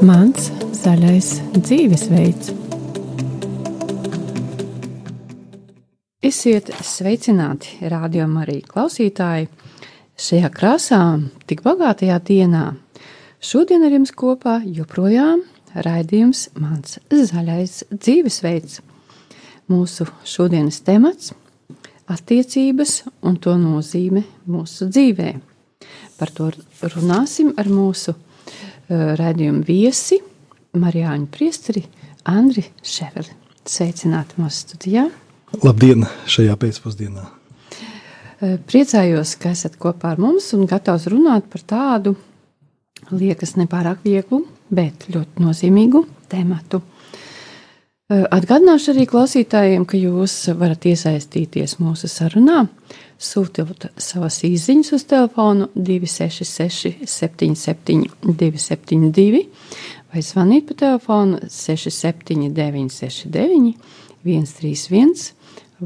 Mans zaļais dzīvesveids. Esiet sveicināti, rādījumā arī klausītāji. Šajā krāsā, tik bagātajā dienā, šodien ar jums kopā joprojām raidījums Mans zaļais dzīvesveids. Mūsu šodienas temats - attiecības un to nozīme mūsu dzīvē. Par to runāsim ar mūsu raidījuma viesi Marijāņu priesteri Andri Ševeli. Sveicināti mūsu studijā. Labdien šajā pēcpusdienā. Priecājos, ka esat kopā ar mums un gatavs runāt par tādu, liekas, nepārāk vieglu, bet ļoti nozīmīgu tematu. Atgādināšu arī klausītājiem, ka jūs varat iesaistīties mūsu sarunā, sūtot savas īsiņas uz telefonu 266, 77, 272 vai zvanīt pa telefonu 679, 69, 131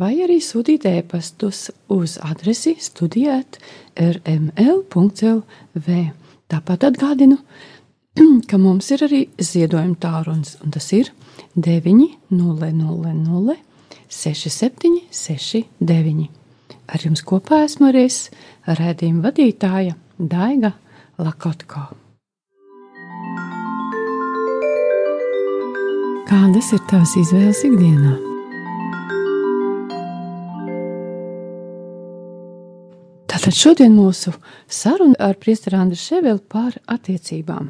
vai arī sūtīt ēpastus uz adresi studijāt rml.lv. Tāpat atgādinu, ka mums ir arī ziedojuma tālrunis, un tas ir 900 6769. Ar jums kopā esmu arī redzējuma vadītāja Daiga Lakotko. Kādas ir tavas izvēles ikdienā? Tātad šodien mūsu saruna ar priesteri Andru Ševeli par attiecībām.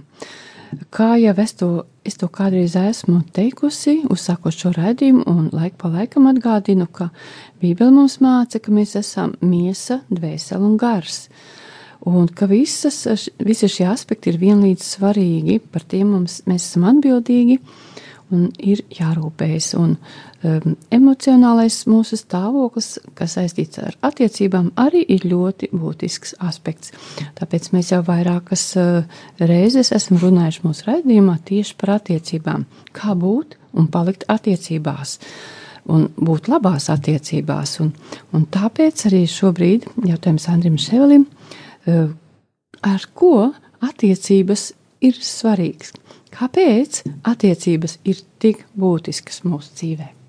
Kā jau es to, es to kādreiz esmu teikusi, uzsākot šo raidījumu, un laik pa laikam atgādinu, ka Bībele mums māca, ka mēs esam miesa, dvēsele un gars. Un ka visas, visi šie aspekti ir vienlīdz svarīgi, par tiem mums, mēs esam atbildīgi un ir jārūpējas. Un, um, emocionālais mūsu stāvoklis, kas saistīts ar attiecībām, arī ir ļoti būtisks aspekts. Tāpēc mēs jau vairākas uh, reizes esam runājuši mūsu raidījumā tieši par attiecībām. Kā būt un palikt attiecībās. Un būt labās attiecībās. Un, un tāpēc arī šobrīd jautājums Andrim Ševelim, uh, ar ko attiecības ir svarīgas? Kāpēc attiecības ir tik būtiskas mūsu dzīvē?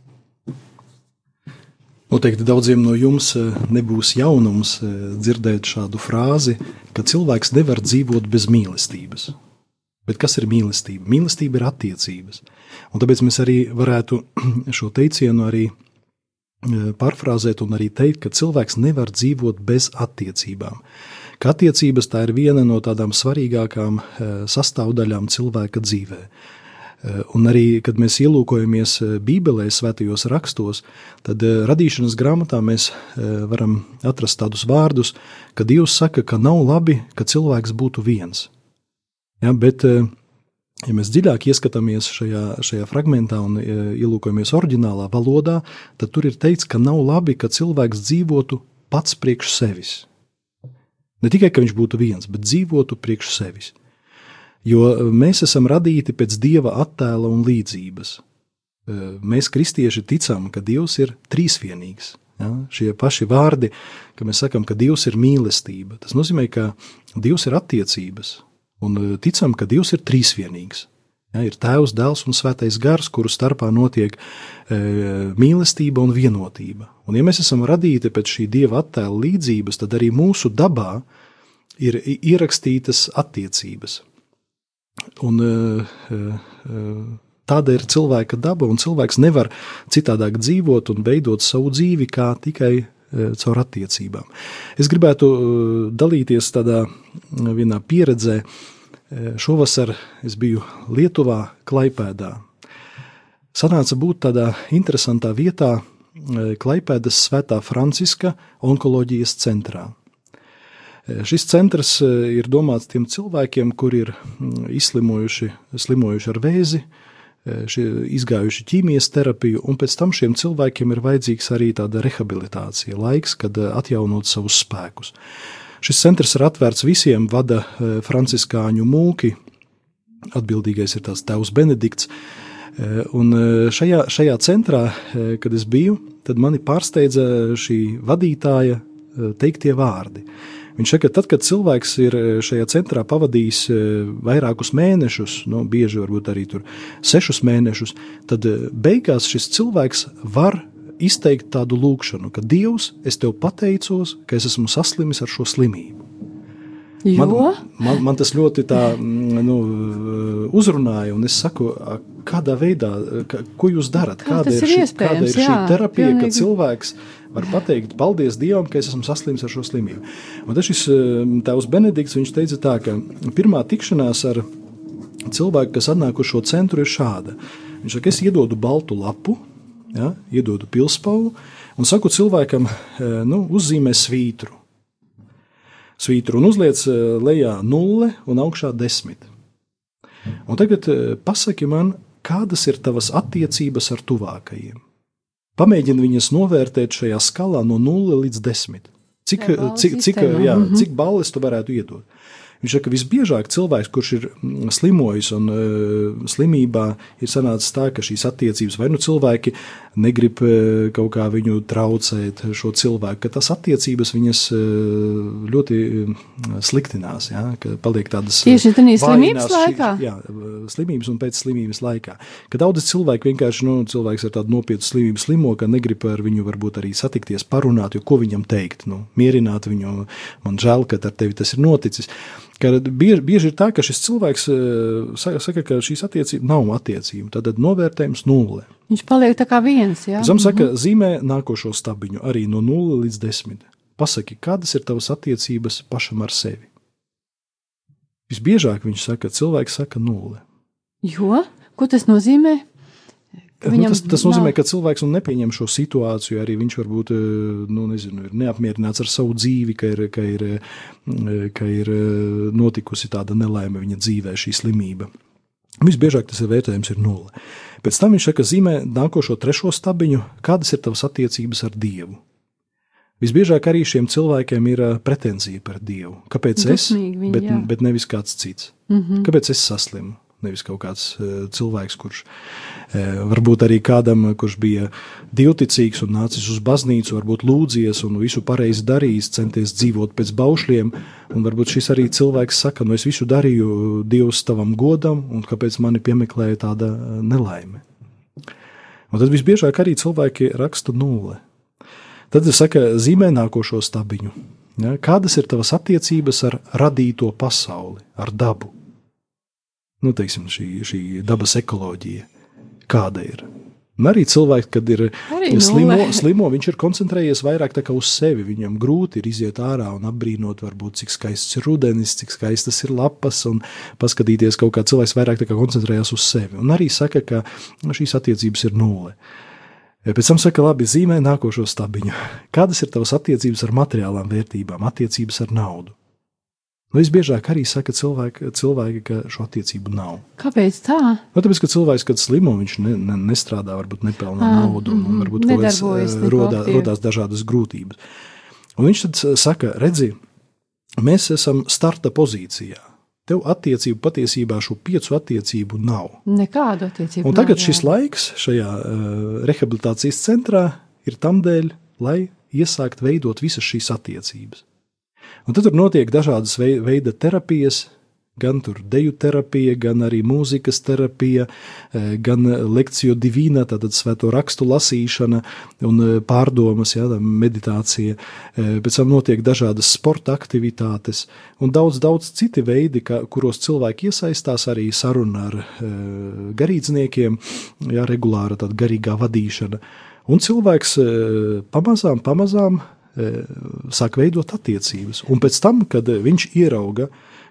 Noteikti daudziem no jums eh, nebūs jaunums eh, dzirdēt šādu frāzi, ka cilvēks nevar dzīvot bez mīlestības. Bet kas ir mīlestība? Mīlestība ir attiecības. Un tāpēc mēs arī varētu šo teicienu arī eh, pārfrāzēt un arī teikt, ka cilvēks nevar dzīvot bez attiecībām ka attiecības tā ir viena no tādām svarīgākām sastāvdaļām cilvēka dzīvē. Eh, un arī, kad mēs ielūkojamies eh, Bībelē, svētajos rakstos, tad radīšanas grāmatā mēs varam atrast tādus vārdus, ka Dievs saka, ka nav labi, ka cilvēks būtu viens. Ja, bet, ja mēs dziļāk ieskatāmies šajā, šajā fragmentā un ielūkojamies oriģinālā valodā, tad tur ir teikts, ka nav labi, ka cilvēks dzīvotu pats priekš sevis. Ne tikai, ka viņš būtu viens, bet dzīvotu priekš sevis. Jo e, mēs esam radīti pēc dieva attēla un līdzības. E, mēs, kristieši, ticam, ka Dievs ir trīsvienīgs. Ja? Šie paši vārdi, ka mēs sakām, ka Dievs ir mīlestība, tas nozīmē, ka Dievs ir attiecības, un e, ticam, ka Dievs ir trīsvienīgs. Ja, ir tēvs, dēls un svētais gars, kuru starpā notiek e, mīlestība un vienotība. Un, ja mēs esam radīti pēc šī dieva attēla līdzības, tad arī mūsu dabā ir ierakstītas attiecības. Un, e, e, tāda ir cilvēka daba, un cilvēks nevar citādāk dzīvot un veidot savu dzīvi kā tikai caur attiecībām. Es gribētu dalīties tādā vienā pieredzē, Šovasar es biju Lietuvā, Klaipēdā. Sanāca būt tādā interesantā vietā, Klaipēdas Svētā Franciska onkoloģijas centrā. Šis centrs ir domāts tiem cilvēkiem, kuri ir izslimojuši, slimojuši ar vēzi, izgājuši ķīmijas terapiju, un pēc tam šiem cilvēkiem ir vajadzīgs arī tāda rehabilitācija, laiks, kad atjaunot savus spēkus. Šis centrs ir atvērts visiem, vada e, franciskāņu mūki. Atbildīgais ir tās tēvs Benedikts. E, un e, šajā, šajā centrā, kad es biju, tad mani pārsteidza šī vadītāja teiktie vārdi. Viņš saka, ka tad, kad cilvēks ir šajā centrā pavadījis vairākus mēnešus, nu, bieži varbūt arī tur sešus mēnešus, tad beigās šis cilvēks var izteikt tādu lūkšanu, ka Dievs, es tev pateicos, ka es esmu saslimis ar šo slimību. Man, man, man tas ļoti tā, mm, nu, uzrunāja, un es saku, kādā veidā, ka, ko jūs darat? Kā kāda ir, šī, kāda ir jā, šī terapija, pilnīgi. kad cilvēks var pateikt, paldies Dievam, ka es esmu saslims ar šo slimību. Un tas šis mm, tēvs Benedikts, viņš teica tā, ka pirmā tikšanās ar cilvēku, kas atnāk uz šo centru, ir šāda. Viņš saka, es iedodu baltu lapu, ja, iedodu pilspaulu un saku cilvēkam, eh, nu, uzzīmē svītru svītru un uzliec eh, lejā nulle un augšā desmit. Un tagad eh, pasaki man, kādas ir tavas attiecības ar tuvākajiem. Pamēģini viņas novērtēt šajā skalā no 0 līdz 10. Cik, cik, cik, jā, mhm. cik balles tu varētu iedot? Viņš saka, ka visbiežāk cilvēks, kurš ir mm, slimojis un uh, slimībā, ir sanācis tā, ka šīs attiecības vai nu cilvēki negrib uh, kaut kā viņu traucēt, šo cilvēku, ka tas attiecības viņas uh, ļoti sliktinās, ja, ka paliek tādas tieši tādā slimības laikā. Šī, jā, slimības un pēc slimības laikā. Ka daudz cilvēku vienkārši, nu, cilvēks ar tādu nopietnu slimību slimo, ka negrib ar viņu varbūt arī satikties, parunāt, jo ko viņam teikt, nu, mierināt viņu, man žēl, ka ar tevi tas ir noticis. Ka bieži, bieži ir tā, ka šis cilvēks uh, saka, ka šīs attiecības nav attiecību. Tad novērtējums nulle. Viņš paliek tā kā viens. Ja? Zem saka, -hmm. zīmē nākošo stabiņu arī no 0 līdz 10. Pasaki, kādas ir tavas attiecības pašam ar sevi? Visbiežāk viņš saka, cilvēks saka nulle. Jo? Ko tas nozīmē? Nu, tas, tas nozīmē, nav. ka cilvēks nu, nepieņem šo situāciju. Arī viņš varbūt eh, nu, nezinu, ir neapmierināts ar savu dzīvi, ka ir, ka, ir, eh, ka ir eh, notikusi tāda nelaime viņa dzīvē, šī slimība. Visbiežāk tas ir vērtējums ir nulle. Pēc tam viņš saka, zīmē nākošo trešo stabiņu, kādas ir tavas attiecības ar Dievu. Visbiežāk arī šiem cilvēkiem ir pretenzija par Dievu. Kāpēc Dusmīgi es, viņi, bet, jā. bet nevis kāds cits? Mm -hmm. Kāpēc es saslimu? Nevis kaut kāds cilvēks, kurš uh, varbūt arī kādam, kurš bija divticīgs un nācis uz baznīcu, varbūt lūdzies un visu pareizi darījis, centies dzīvot pēc baušļiem. Un varbūt šis arī cilvēks saka, nu es visu darīju Dievs tavam godam, un kāpēc mani piemeklēja tāda eh, nelaime. Un tad visbiežāk arī cilvēki raksta nulle. Tad es saku, zīmē nākošo stabiņu. Ja? Kādas ir tavas attiecības ar radīto pasauli, ar dabu? nu, teiksim, šī, šī dabas ekoloģija, kāda ir. Un arī cilvēki, kad ir arī slimo, slimo, viņš ir koncentrējies vairāk uz sevi. Viņam grūti ir iziet ārā un apbrīnot, varbūt, cik skaists ir rudenis, cik skaistas ir lapas, un paskatīties kaut kā cilvēks vairāk koncentrējas uz sevi. Un arī saka, ka šīs attiecības ir nulle. Pēc tam saka, labi, zīmē nākošo stabiņu. Kādas ir tavas attiecības ar materiālām vērtībām, attiecības ar naudu? Nu, visbiežāk arī saka cilvēki, cilvēki, ka šo attiecību nav. Kāpēc tā? Nu, tāpēc, ka cilvēks, kad slimo, viņš ne, ne, nestrādā, varbūt nepelnā à, naudu, un, un varbūt nedarbojas, rodā, rodās dažādas grūtības. Un viņš tad saka, redzi, mēs esam starta pozīcijā. Tev attiecību patiesībā šo piecu attiecību nav. Nekādu attiecību. Un tagad nav, šis laiks šajā uh, rehabilitācijas centrā ir tam dēļ, lai iesākt veidot visas šīs attiecības. Un tad tur notiek dažādas veida terapijas, gan tur deju terapija, gan arī mūzikas terapija, e, gan lekciju divīna, tātad svēto rakstu lasīšana un e, pārdomas, jā, meditācija. E, pēc tam notiek dažādas sporta aktivitātes un daudz, daudz citi veidi, ka, kuros cilvēki iesaistās arī saruna ar garīdzniekiem, jā, regulāra tāda garīgā vadīšana. Un cilvēks pamazām, pamazām sāk veidot attiecības. Un pēc tam, kad viņš ierauga,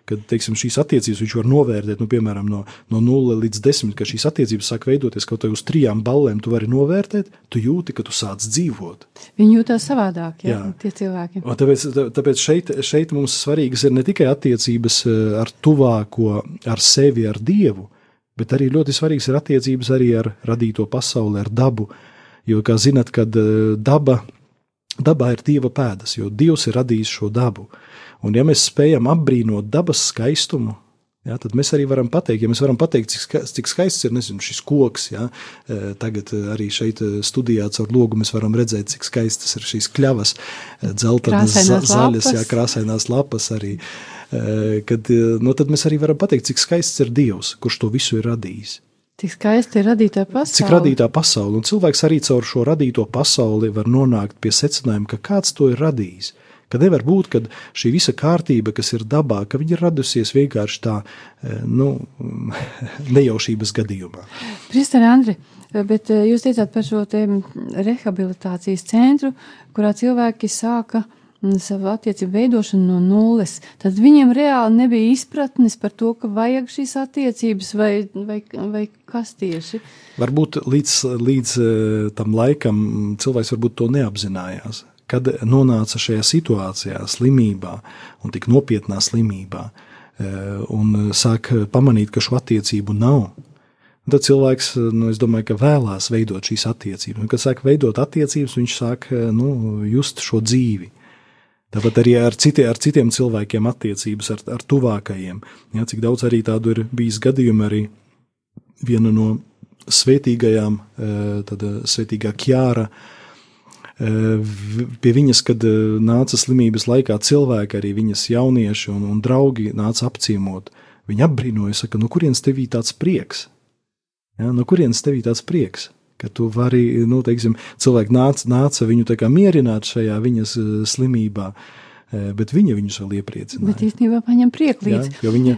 kad teiksim, šīs attiecības viņš var novērtēt, nu, piemēram, no, no 0 līdz 10, ka šīs attiecības sāk veidoties kaut kā uz trijām ballēm, tu vari novērtēt, tu jūti, ka tu sāc dzīvot. Viņi jūtas savādāk, ja, jā, tie cilvēki. Un tāpēc tāpēc šeit, šeit mums svarīgas ir ne tikai attiecības ar tuvāko, ar sevi, ar Dievu, bet arī ļoti svarīgas ir attiecības arī ar radīto pasauli, ar dabu. Jo, kā zinat, kad daba Dabā ir dieva pēdas, jo Dievs ir radījis šo dabu. Un, ja mēs spējam apbrīnot dabas skaistumu, Ja, tad mēs arī varam pateikt, ja mēs varam pateikt, cik, cik skaists ir nezinu, šis koks. Ja, tagad arī šeit studijā caur logu mēs varam redzēt, cik skaistas ir šīs kļavas, dzeltenas, zaļas, jā, krāsainās lapas arī. Kad, no tad mēs arī varam pateikt, cik skaists ir Dievs, kurš to visu ir radījis. Cik skaisti ir radītā pasaule. Cik radītā pasaule, un cilvēks arī caur šo radīto pasauli var nonākt pie secinājuma, ka kāds to ir radījis. Ka nevar būt, ka šī visa kārtība, kas ir dabā, ka viņa ir radusies vienkārši tā, e, nu, nejaušības gadījumā. Pristēn, Andri, bet e, jūs teicāt par šo rehabilitācijas centru, kurā cilvēki sāka uh, savu attiecību veidošanu no nulles, tad viņiem reāli nebija izpratnes par to, ka vajag šīs attiecības vai, vai, vai kas tieši. Varbūt līdz, līdz eh, tam laikam cilvēks varbūt to neapzinājās. Kad nonāca šajā situācijā, slimībā un tik nopietnā slimībā, eh, un sāk pamanīt, ka šo attiecību nav, Tad cilvēks, nu, es domāju, ka vēlās veidot šīs attiecības. Un, kad sāk veidot attiecības, viņš sāk nu, just šo dzīvi. Tāpat arī ar, citi, ar citiem cilvēkiem attiecības, ar, ar tuvākajiem. Ja, cik daudz arī tādu ir bijis gadījumu, arī viena no svētīgajām, eh, tad eh, svētīgā ķāra. Eh, pie viņas, kad nāca slimības laikā cilvēki, arī viņas jaunieši un, un draugi nāca apciemot, viņi apbrīnoja, saka, no kurienes tevī tāds prieks? Ja, no kurienes tevī tāds prieks? Ka tu vari, nu, teiksim, cilvēki nāca, nāca viņu tā kā mierināt šajā viņas eh, slimībā. Eh, bet viņa viņus vēl iepriecināja. Bet īstenībā paņem prieku līdzi. Jā, viņa,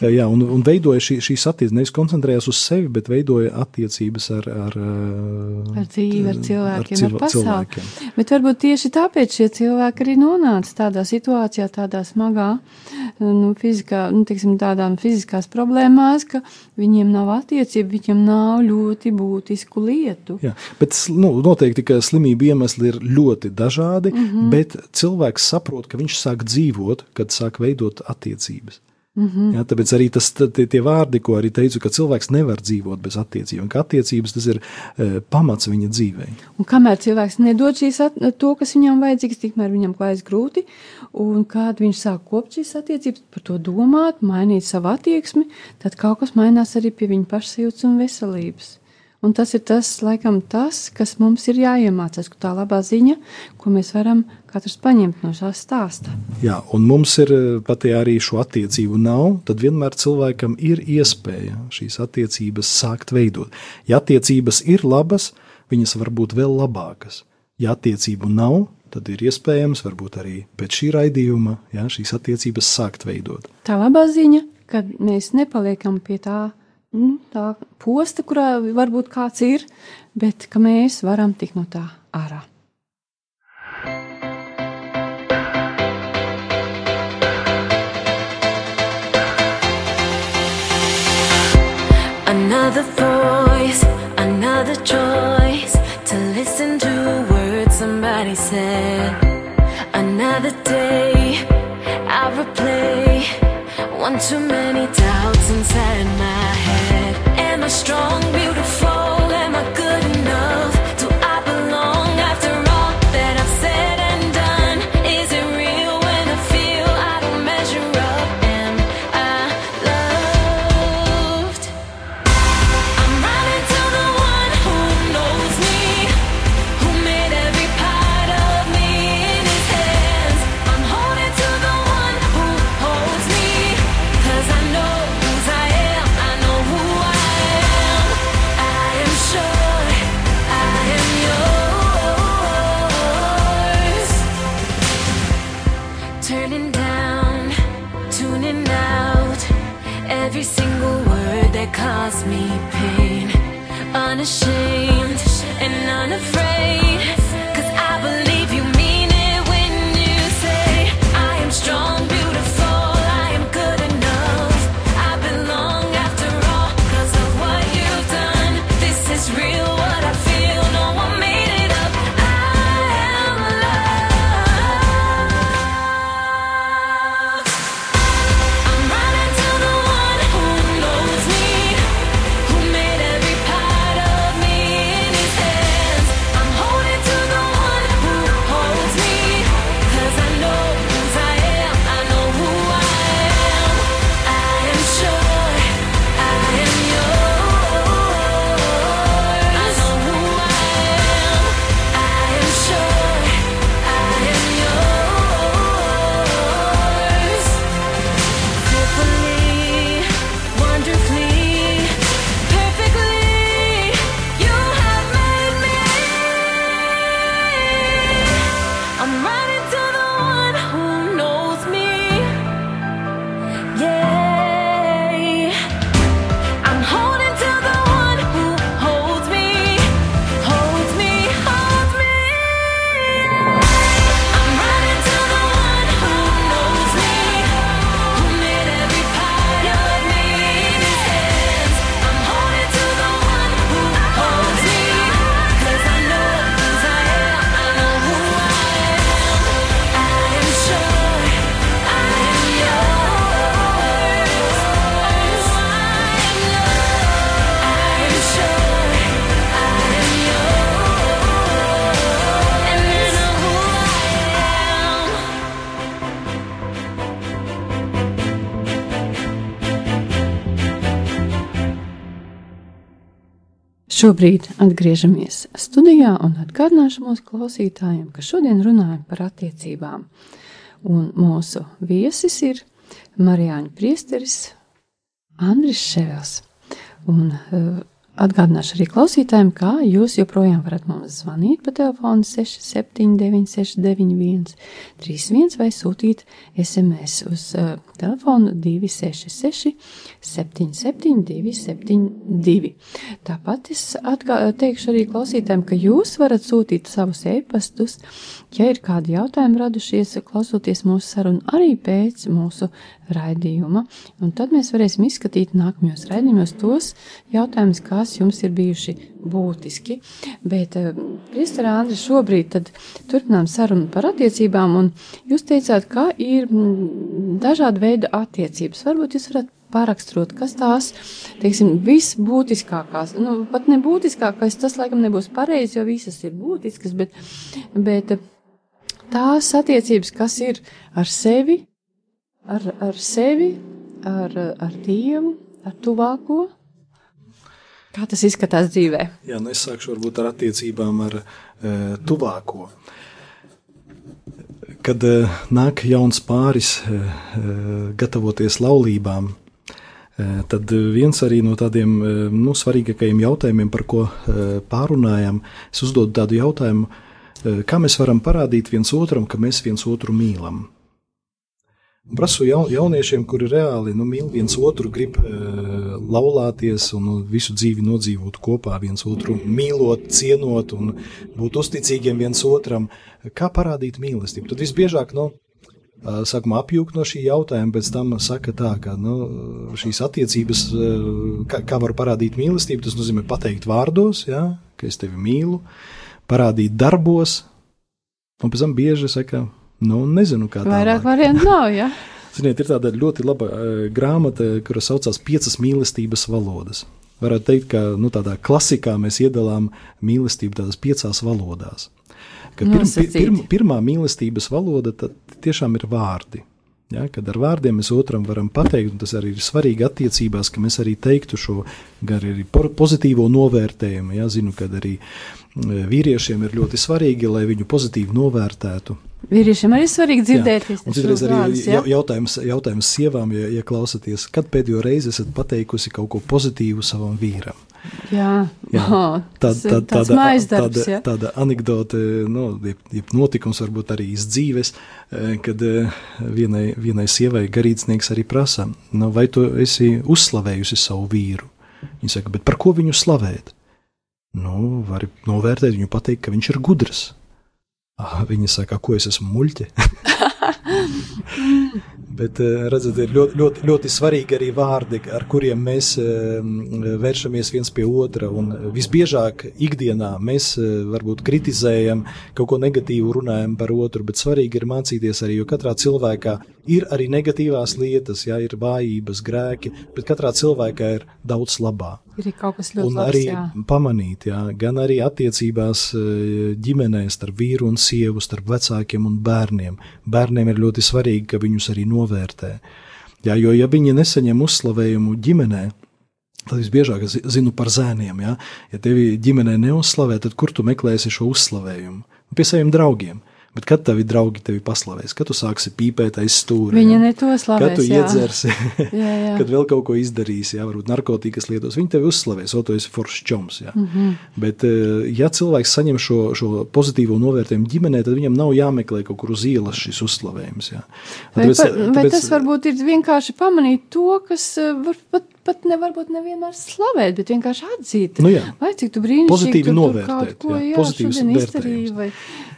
eh, jā un, un veidoja šī, šīs attiecības, nevis koncentrējās uz sevi, bet veidoja attiecības ar, ar, ar dzīvi, ar cilvēkiem, ar, ar pasauli. Cilvēkiem. Bet varbūt tieši tāpēc šie cilvēki arī nonāca tādā situācijā, tādā smagā, nu, fizikā, nu, teiksim, tādām fiziskās problēmās, ka viņiem nav attiecību, viņiem nav ļoti būtisku lietu. Jā, bet, nu, noteikti, ka slimību iemesli ir ļoti dažādi, mm -hmm. bet cilvēks saprot, ka viņš sāk dzīvot, kad sāk veidot attiecības. Mm -hmm. ja, tāpēc arī tas, tie, tie vārdi, ko arī teicu, ka cilvēks nevar dzīvot bez attiecībām, ka attiecības tas ir e, pamats viņa dzīvē. Un kamēr cilvēks nedod šīs at, to, kas viņam vajadzīgs, tikmēr viņam klājas grūti, un kad viņš sāk kopt šīs attiecības, par to domāt, mainīt savu attieksmi, tad kaut kas mainās arī pie viņa pašsajūtas un veselības. Un tas ir tas, laikam, tas, kas mums ir jāiemācās, tā labā ziņa, ko mēs varam katrs paņemt no šā stāsta. Jā, un mums ir eh, pat ja arī šo attiecību nav, tad vienmēr cilvēkam ir iespēja šīs attiecības sākt veidot. Ja attiecības ir labas, viņas var būt vēl labākas. Ja attiecību nav, tad ir iespējams, varbūt arī pēc šī raidījuma, ja, šīs attiecības sākt veidot. Tā labā ziņa, ka mēs nepaliekam pie tā nu, tā posta, kurā varbūt kāds ir, bet ka mēs varam tikt no tā ārā. Another voice, another choice to listen to words somebody said. Another day, I replay one too many doubts inside I strong, Šobrīd atgriežamies studijā un atgādināšu mūsu klausītājiem, ka šodien runājam par attiecībām. Un mūsu viesis ir Marijāņa Priesteris Andris Ševels. Un, uh, Atgādināšu arī klausītājiem, kā jūs joprojām varat mums zvanīt pa telefonu 679, 691, 31 vai sūtīt SMS uz uh, telefonu 266, 77, 272. Tāpat es atgā, teikšu arī klausītājiem, ka jūs varat sūtīt savus e-pastus, ja ir kādi jautājumi radušies, klausoties mūsu sarunu arī pēc mūsu raidījuma, un tad mēs varēsim izskatīt nākamajos raidījumos tos jautājumus, kas jums ir bijuši būtiski. Bet, eh, Kristāna Andri, šobrīd turpinām sarunu par attiecībām, un jūs teicāt, ka ir mm, dažādi veidi attiecības. Varbūt jūs varat pāraksturot, kas tās, teiksim, visbūtiskākās, nu, pat nebūtiskākais, tas laikam nebūs pareizi, jo visas ir būtiskas, bet, bet tās attiecības, kas ir ar sevi, ar, ar sevi, ar, ar Dievu, ar tuvāko. Kā tas izskatās dzīvē? Jā, nu es sākšu varbūt ar attiecībām ar e, tuvāko. Kad e, nāk jauns pāris e, gatavoties laulībām, e, tad viens arī no tādiem e, nu, svarīgākajiem jautājumiem, par ko e, pārunājam, es uzdodu tādu jautājumu, e, kā mēs varam parādīt viens otram, ka mēs viens otru mīlam. Prasu jaun, jauniešiem, kuri reāli nu, mīl viens otru, grib uh, laulāties un nu, visu dzīvi nodzīvot kopā, viens otru mīlot, cienot un būt uzticīgiem viens otram. Kā parādīt mīlestību? Tad visbiežāk, nu, uh, sākumā apjūgt no šī jautājuma, pēc tam saka tā, ka nu, šīs attiecības, uh, kā, kā var parādīt mīlestību, tas nozīmē pateikt vārdos, ja, ka es tevi mīlu, parādīt darbos, un pēc tam bieži saka, Nu, nezinu, kā tā. Vairāk variantu nav, jā. Ja? Ziniet, ir tāda ļoti laba uh, grāmata, kura saucās Piecas mīlestības valodas. Varētu teikt, ka nu, tādā klasikā mēs iedalām mīlestību tādās piecās valodās. Pirm, pirm, pirmā mīlestības valoda tiešām ir vārdi. Ja, kad ar vārdiem mēs otram varam pateikt, un tas arī ir svarīgi attiecībās, ka mēs arī teiktu šo arī pozitīvo novērtējumu. Ja, zinu, ka arī vīriešiem ir ļoti svarīgi, lai viņu pozitīvi novērtētu. Vīriešiem arī svarīgi dzirdēt, un citreiz arī vārdus, ja? jautājums, jautājums sievām, ja, ja klausaties, kad pēdējo reizi esat pateikusi kaut ko pozitīvu savam vīram? Jā, jā. Oh, tā, tā, tāda, tāda, ja? tāda anekdote, nu, jeb, notikums varbūt arī iz dzīves, eh, kad eh, vienai, vienai sievai garīdznieks arī prasa, nu, vai tu esi uzslavējusi savu vīru? Viņa saka, bet par ko viņu slavēt? Nu, vari novērtēt viņu, pateikt, ka viņš ir gudrs. Ah, viņa saka, ko es esmu muļķi. Bet, eh, redzat, ir ļoti, ļoti, ļoti svarīgi arī vārdi, ar kuriem mēs eh, vēršamies viens pie otra. Un visbiežāk ikdienā mēs eh, varbūt kritizējam, kaut ko negatīvu runājam par otru, bet svarīgi ir mācīties arī, jo katrā cilvēkā ir arī negatīvās lietas, jā, ir vājības, grēki, bet katrā cilvēkā ir daudz labā. Ir kaut kas ļoti un labs, arī jā. pamanīt, jā, gan arī attiecībās ģimenē starp vīru un sievu, starp vecākiem un bērniem. Bērniem ir ļoti svarīgi, ka viņus arī novērtē. Jā, jo ja viņi nesaņem uzslavējumu ģimenē, tad visbiežāk es zinu par zēniem. Ja, ja tevi ģimenē neuzslavē, tad kur tu meklēsi šo uzslavējumu? Pie saviem draugiem. Bet kad tavi draugi tevi paslavēs, kad tu sāksi pīpēt aiz stūra, viņa neto slavēs. Kad tu jā. iedzersi, jā, jā. kad vēl kaut ko izdarīsi, jā, varbūt narkotikas lietos, viņi tevi uzslavēs, o tu esi foršs čoms. Mm -hmm. Bet, eh, ja cilvēks saņem šo, šo pozitīvo novērtējumu ģimenē, tad viņam nav jāmeklē kaut kur uz ielas šis uzslavējums. Jā. Vai, tāpēc, par, tāpēc, vai tas varbūt ir vienkārši pamanīt to, kas eh, var pat pat nevarbūt nevienmēr slavēt, bet vienkārši atzīt. Nu jā. vai cik tu brīnišķīgi pozitīvi tu novērtēt, ko, jā, jā, pozitīvs izdarīji, vai,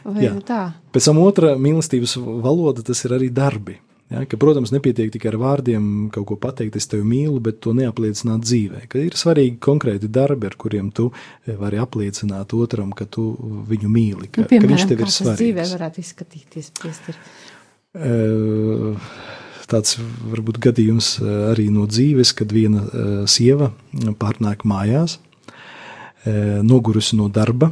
vai jā. tā. Pēc tam otra mīlestības valoda, tas ir arī darbi. Ja, ka, protams, nepietiek tikai ar vārdiem kaut ko pateikt, es tevi mīlu, bet to neapliecināt dzīvē. Ka ir svarīgi konkrēti darbi, ar kuriem tu vari apliecināt otram, ka tu viņu mīli, ka, nu, piemēram, ka viņš tev ir svarīgs. Kā tas dzīvē varētu izskatīties, priesteri? Uh, tāds varbūt gadījums eh, arī no dzīves, kad viena uh, sieva pārnāk mājās, uh, nogurusi no darba,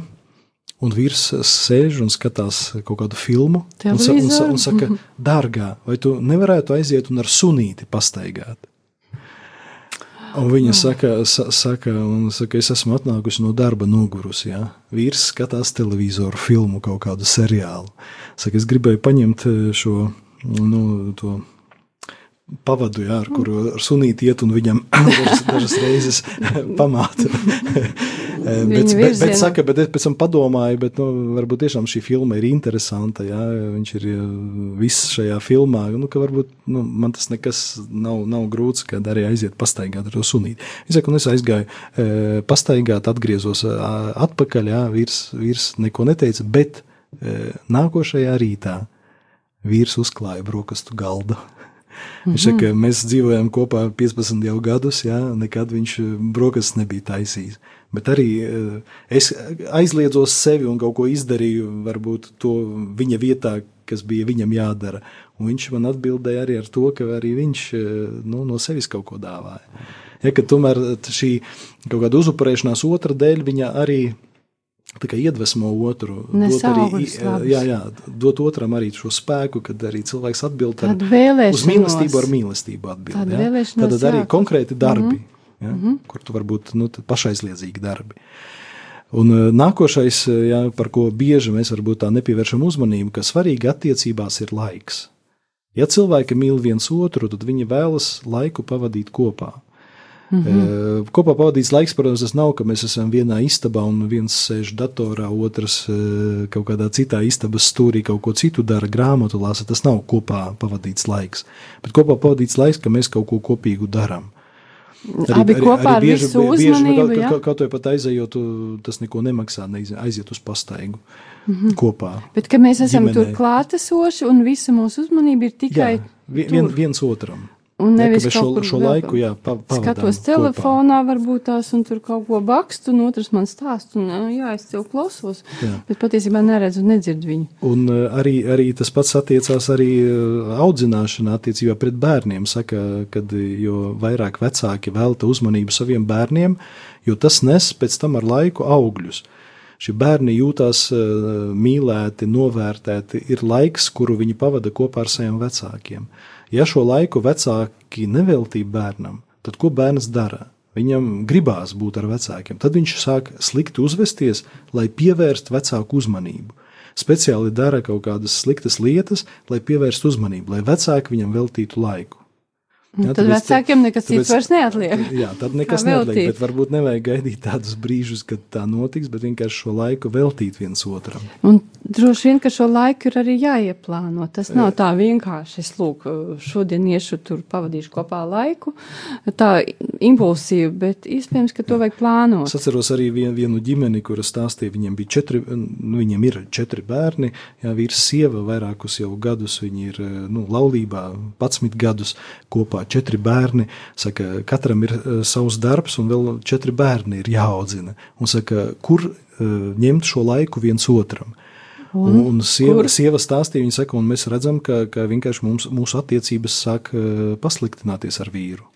un vīrs sēž un skatās kaut kādu filmu, un, sa, un, un saka, dārgā, vai tu nevarētu aiziet un ar sunīti pastaigāt? Un viņa saka, sa, saka, un saka, es esmu atnākusi no darba nogurusi. Ja? Vīrs skatās televizoru filmu, kaut kādu seriālu. Saka, es gribēju paņemt šo nu, to pavadu, jā, ar kuru ar sunīti iet un viņam dažas, dažas reizes pamāta. bet, bet, bet, saka, bet es pēc tam padomāju, bet nu, varbūt tiešām šī filma ir interesanta. Jā, viņš ir viss šajā filmā. Nu, varbūt nu, man tas nekas nav, nav grūts, kad arī aiziet pastaigāt ar to sunīti. Es, saku, es aizgāju e, pastaigāt, atgriezos atpakaļ. Jā, vīrs, vīrs neko neteica, bet e, nākošajā rītā vīrs uzklāja brokastu galdu. Mm -hmm. Viņš saka, mēs dzīvojam kopā 15 jau gadus, jā, nekad viņš eh, brokastis nebija taisījis. Bet arī eh, es aizliedzos sevi un kaut ko izdarīju, varbūt to viņa vietā, kas bija viņam jādara. Un viņš man atbildēja arī ar to, ka arī viņš eh, nu, no sevis kaut ko dāvāja. Ja, tomēr šī kaut kāda uzupurēšanās otra dēļ viņa arī iedvesmo otru, dot, arī, jā, jā, dot otram arī šo spēku, kad arī cilvēks atbild ar, uz mīlestību, ar mīlestību atbild. Ja? Tad arī konkrēti darbi, mm -hmm. ja? mm -hmm. kur tu varbūt nu, pašaizliedzīgi darbi. Un nākošais, jā, par ko bieži mēs varbūt tā nepievēršam uzmanību, ka svarīgi attiecībās ir laiks. Ja cilvēki mīl viens otru, tad viņi vēlas laiku pavadīt kopā. Mm -hmm. Kopā pavadīts laiks, protams, tas nav, ka mēs esam vienā istabā un viens sēž datorā, otrs kaut kādā citā istabas stūrī kaut ko citu dara, grāmatu lasa. Tas nav kopā pavadīts laiks. Bet kopā pavadīts laiks, ka mēs kaut ko kopīgu darām. Arī, Abi kopā arī, arī bieži, ar visu uzmanību. Bieži, kaut, kaut vai pat aizejot, tas neko nemaksā, aiziet uz pastaigu mm -hmm. kopā. Bet, ka mēs esam ģimenei. tur klātesoši un visa mūsu uzmanība ir tikai Jā, vien, viens otram. Un nevis ja, šo, šo laiku, jā, pa, skatos telefonā, kopā. varbūt tās, un tur kaut ko bakstu, un otrs man stāst, un jā, es tev klausos, jā. bet patiesībā neredzu un nedzirdu viņu. Un arī, arī tas pats attiecās arī audzināšanā attiecībā pret bērniem. Saka, kad jo vairāk vecāki velta uzmanību saviem bērniem, jo tas nes pēc tam ar laiku augļus. Šie bērni jūtās uh, mīlēti, novērtēti, ir laiks, kuru viņi pavada kopā ar saviem vecākiem. Ja šo laiku vecāki neveltīja bērnam, tad ko bērns dara? Viņam gribās būt ar vecākiem, tad viņš sāk slikti uzvesties, lai pievērstu vecāku uzmanību. Speciāli dara kaut kādas sliktas lietas, lai pievērstu uzmanību, lai vecāki viņam veltītu laiku. Jā, tad vecākiem nekas cits vairs neatliek. Jā, tad nekas neatliek, bet varbūt nevajag gaidīt tādus brīžus, kad tā notiks, bet vienkārši šo laiku veltīt viens otram. Un droši vien, ka šo laiku ir arī jāieplāno. Tas nav tā vienkārši, es lūk, šodien iešu tur pavadīšu kopā laiku, tā impulsīvi, bet iespējams, ka to Jā. vajag plānot. Es atceros arī vienu, vienu ģimeni, kura stāstīja, viņiem bija četri, nu, viņiem ir četri bērni, jā, vīrs sieva vairākus jau gadus, viņi ir, nu, laulībā 11 gadus kopā četri bērni. Saka, katram ir uh, savs darbs, un vēl četri bērni ir jāaudzina. Un saka, kur uh, ņemt šo laiku viens otram? Un, un sieva, kur? sieva stāstīja, viņa saka, un mēs redzam, ka, ka vienkārši mums, mūsu attiecības sāk uh, pasliktināties ar vīru.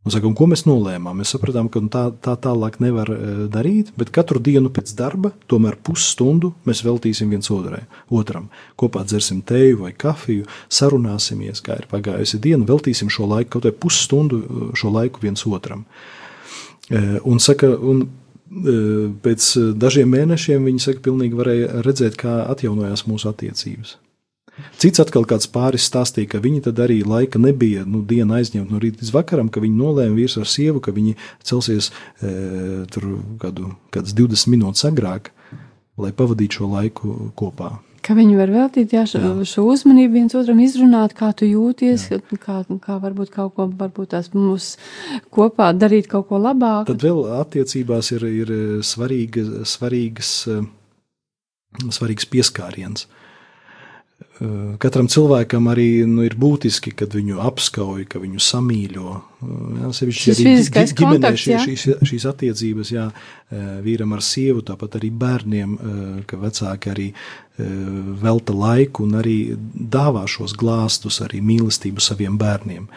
Un, saka, un ko mēs nolēmām? Mēs sapratām, ka tā, tā tālāk nevar uh, darīt, bet katru dienu pēc darba, tomēr pusstundu mēs veltīsim viens otrai, otram. Kopā dzersim teju vai kafiju, sarunāsimies, kā ir pagājusi diena, veltīsim šo laiku, kaut vai pusstundu šo laiku viens otram. Uh, un, saka, un pēc dažiem mēnešiem viņi saka, pilnīgi varēja redzēt, kā atjaunojās mūsu attiecības. Cits atkal kāds pāris stāstīja, ka viņi tad arī laika nebija nu, diena aizņemta no rīta līdz vakaram, ka viņi nolēma vīrs ar sievu, ka viņi celsies e, tur kādu, kādas 20 minūtes agrāk, lai pavadītu šo laiku kopā. Ka viņi var veltīt jā, šo, jā. šo uzmanību viens otram, izrunāt, kā tu jūties, jā. kā, kā varbūt kaut ko, varbūt tās mums kopā darīt kaut ko labāku. Tad vēl attiecībās ir, ir svarīga, svarīgas, svarīgs pieskāriens. Eh, katram cilvēkam arī nu, ir būtiski, kad viņu apskauj, ka viņu samīļo. Eh, jā, sevišķi arī ģimenē šī, šīs, šīs attiecības, jā, eh, vīram ar sievu, tāpat arī bērniem, ka vecāki arī velta laiku un arī dāvā šos glāstus, arī mīlestību saviem bērniem.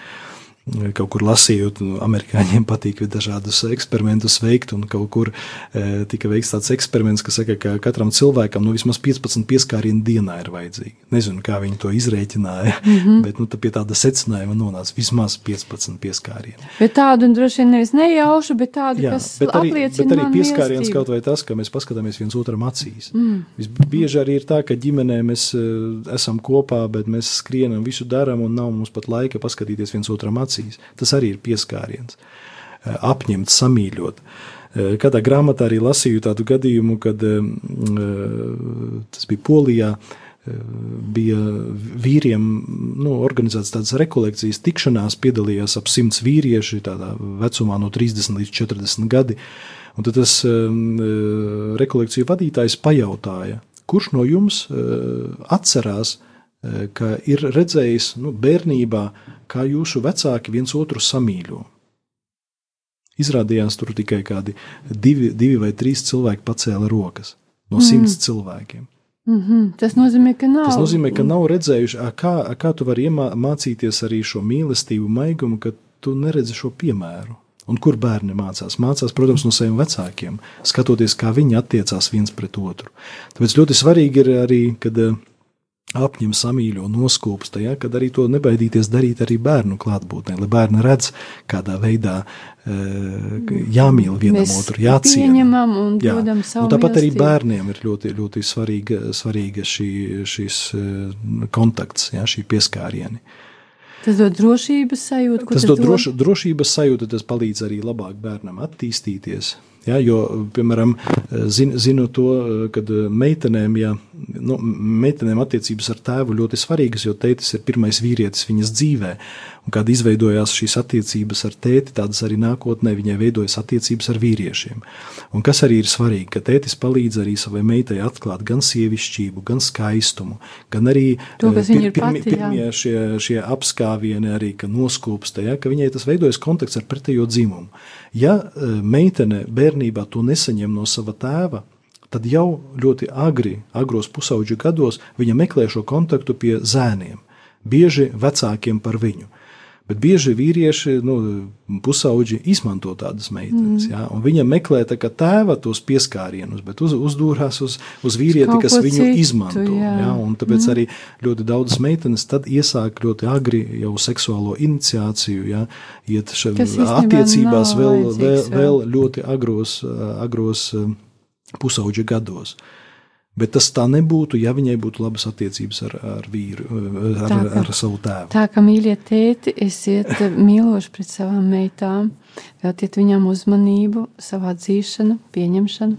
Kaut kur lasījot, nu, amerikāņiem patīk dažādus eksperimentus veikt, un kaut kur e, tika veikts tāds eksperiments, kas saka, ka katram cilvēkam nu, vismaz 15 pieskārienu dienā ir vajadzīgi. Nezinu, kā viņi to izrēķināja, mm -hmm. bet nu, pie tāda secinājuma nonāca vismaz 15 pieskārieni. Bet tādu droši vien nevis nejaušu, bet tādu, Jā, kas bet arī, apliecina bet arī pieskāriens kaut vai tas, ka mēs paskatāmies viens otram acīs. Mm. Visbieži arī ir tā, ka ģimenē mēs uh, esam kopā, bet mēs skrienam, visu darām, un nav mums pat laika paskatīties viens otram acīs acīs. Tas arī ir pieskāriens, eh, apņemt, samīļot. Eh, kādā grāmatā arī lasīju tādu gadījumu, kad eh, tas bija Polijā. Bija vīriem nu, organizētas tādas rekolekcijas, tikšanās, piedalījās ap simts vīrieši, tādā vecumā no 30 līdz 40 gadi. Un tad tas rekolekciju vadītājs pajautāja, kurš no jums atcerās, ka ir redzējis nu, bērnībā kā jūsu vecāki viens otru samīļo. Izrādījās tur tikai kādi divi, divi vai trīs cilvēki pacēla rokas no mm. simts cilvēkiem. Mm -hmm. Tas nozīmē, ka nav. Tas nozīmē, ka nav redzējuši, kā, kā tu vari iemācīties arī šo mīlestību, maigumu, ka tu neredzi šo piemēru. Un kur bērni mācās? Mācās, protams, no saviem vecākiem, skatoties, kā viņi attiecās viens pret otru. Tāpēc ļoti svarīgi ir arī, kad apņem samīļo noskūpsta, ja, kad arī to nebaidīties darīt arī bērnu klātbūtnē, lai bērni redz, kādā veidā e, jāmīl vienam Mēs otru, jāciena. Un jā. un tāpat arī bērniem ir ļoti, ļoti svarīga, svarīga šī, šis e, kontakts, ja, šī pieskārieni. Tas dod drošības sajūtu. Tas, tas dod droš, drošības sajūtu, tas palīdz arī labāk bērnam attīstīties. Ja, jo, piemēram, zinu, zinu to, ka meitenēm, ja, nu, meitenēm attiecības ar tēvu ļoti svarīgas, jo tētis ir pirmais vīrietis viņas dzīvē. Un kad izveidojās šīs attiecības ar tēti, tādas arī nākotnē viņai veidojas attiecības ar vīriešiem. Un kas arī ir svarīgi, ka tētis palīdz arī savai meitai atklāt gan sievišķību, gan skaistumu, gan arī to, pir, pir, pirmie, pirmie šie, šie apskāvieni, arī noskūpsta, ja, ka viņai tas veidojas kontakts ar pretējo dzimumu. Ja e, meitene bērnībā to nesaņem no sava tēva, tad jau ļoti agri, agros pusauģu gados, viņa meklē šo kontaktu pie zēniem, bieži vecākiem par viņu. Bet bieži vīrieši, nu, pusauģi izmanto tādas meitenes. Mm. Ja, viņa meklē tā tēva tos pieskārienus, bet uz, uzdūrās uz, uz vīrieti, kas viņu citu, izmanto. Jā. Ja, tāpēc mm. arī ļoti daudzas meitenes tad iesāk ļoti agri jau seksuālo iniciāciju, ja, iet šajā attiecībās vēl, vēl, vēl ļoti agros, agros pusauģa gados. Bet tas tā nebūtu, ja viņai būtu labas attiecības ar, ar vīru, ar, tā, ka, ar savu tēvu. Tā kā mīļie tēti, esiet mīloši pret savām meitām, veltiet viņām uzmanību, savā dzīšanu, pieņemšanu.